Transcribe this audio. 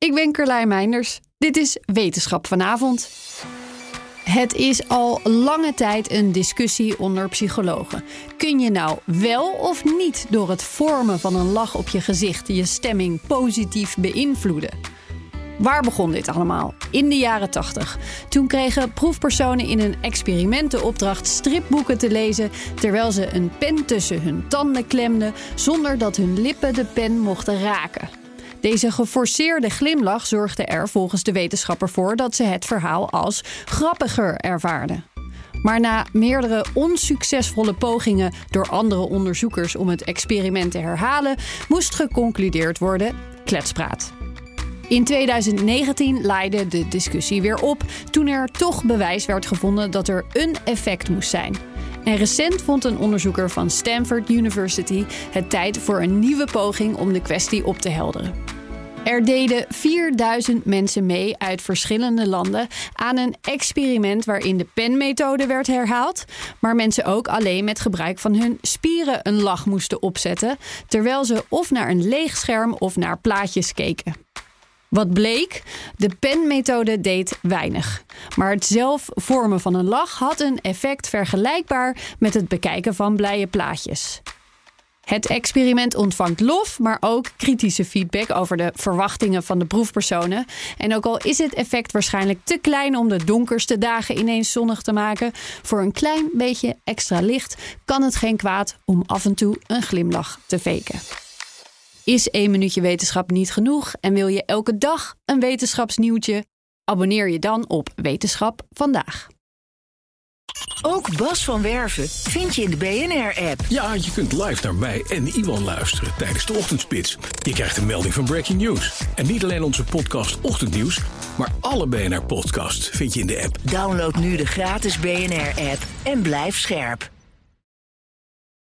Ik ben Carlijn Meinders. Dit is Wetenschap vanavond. Het is al lange tijd een discussie onder psychologen. Kun je nou wel of niet door het vormen van een lach op je gezicht je stemming positief beïnvloeden? Waar begon dit allemaal? In de jaren 80. Toen kregen proefpersonen in een experiment de opdracht stripboeken te lezen terwijl ze een pen tussen hun tanden klemden zonder dat hun lippen de pen mochten raken. Deze geforceerde glimlach zorgde er volgens de wetenschapper voor dat ze het verhaal als grappiger ervaarden. Maar na meerdere onsuccesvolle pogingen door andere onderzoekers om het experiment te herhalen, moest geconcludeerd worden: kletspraat. In 2019 leidde de discussie weer op toen er toch bewijs werd gevonden dat er een effect moest zijn. En recent vond een onderzoeker van Stanford University het tijd voor een nieuwe poging om de kwestie op te helderen. Er deden 4000 mensen mee uit verschillende landen aan een experiment waarin de penmethode werd herhaald, maar mensen ook alleen met gebruik van hun spieren een lach moesten opzetten, terwijl ze of naar een leeg scherm of naar plaatjes keken. Wat bleek? De penmethode deed weinig. Maar het zelf vormen van een lach had een effect vergelijkbaar met het bekijken van blije plaatjes. Het experiment ontvangt lof, maar ook kritische feedback over de verwachtingen van de proefpersonen. En ook al is het effect waarschijnlijk te klein om de donkerste dagen ineens zonnig te maken, voor een klein beetje extra licht kan het geen kwaad om af en toe een glimlach te faken. Is één minuutje wetenschap niet genoeg en wil je elke dag een wetenschapsnieuwtje? Abonneer je dan op Wetenschap vandaag. Ook Bas van Werven vind je in de BNR-app. Ja, je kunt live naar mij en Iwan luisteren tijdens de ochtendspits. Je krijgt een melding van Breaking News. En niet alleen onze podcast Ochtendnieuws, maar alle BNR-podcasts vind je in de app. Download nu de gratis BNR-app en blijf scherp.